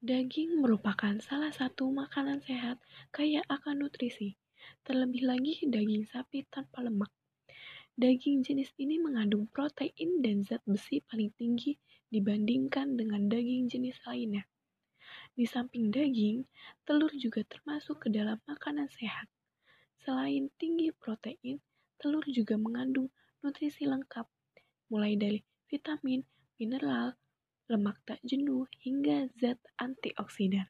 Daging merupakan salah satu makanan sehat kaya akan nutrisi, terlebih lagi daging sapi tanpa lemak. Daging jenis ini mengandung protein dan zat besi paling tinggi dibandingkan dengan daging jenis lainnya. Di samping daging, telur juga termasuk ke dalam makanan sehat. Selain tinggi protein, telur juga mengandung nutrisi lengkap, mulai dari vitamin, mineral, lemak tak jenuh, hingga zat antioksidan.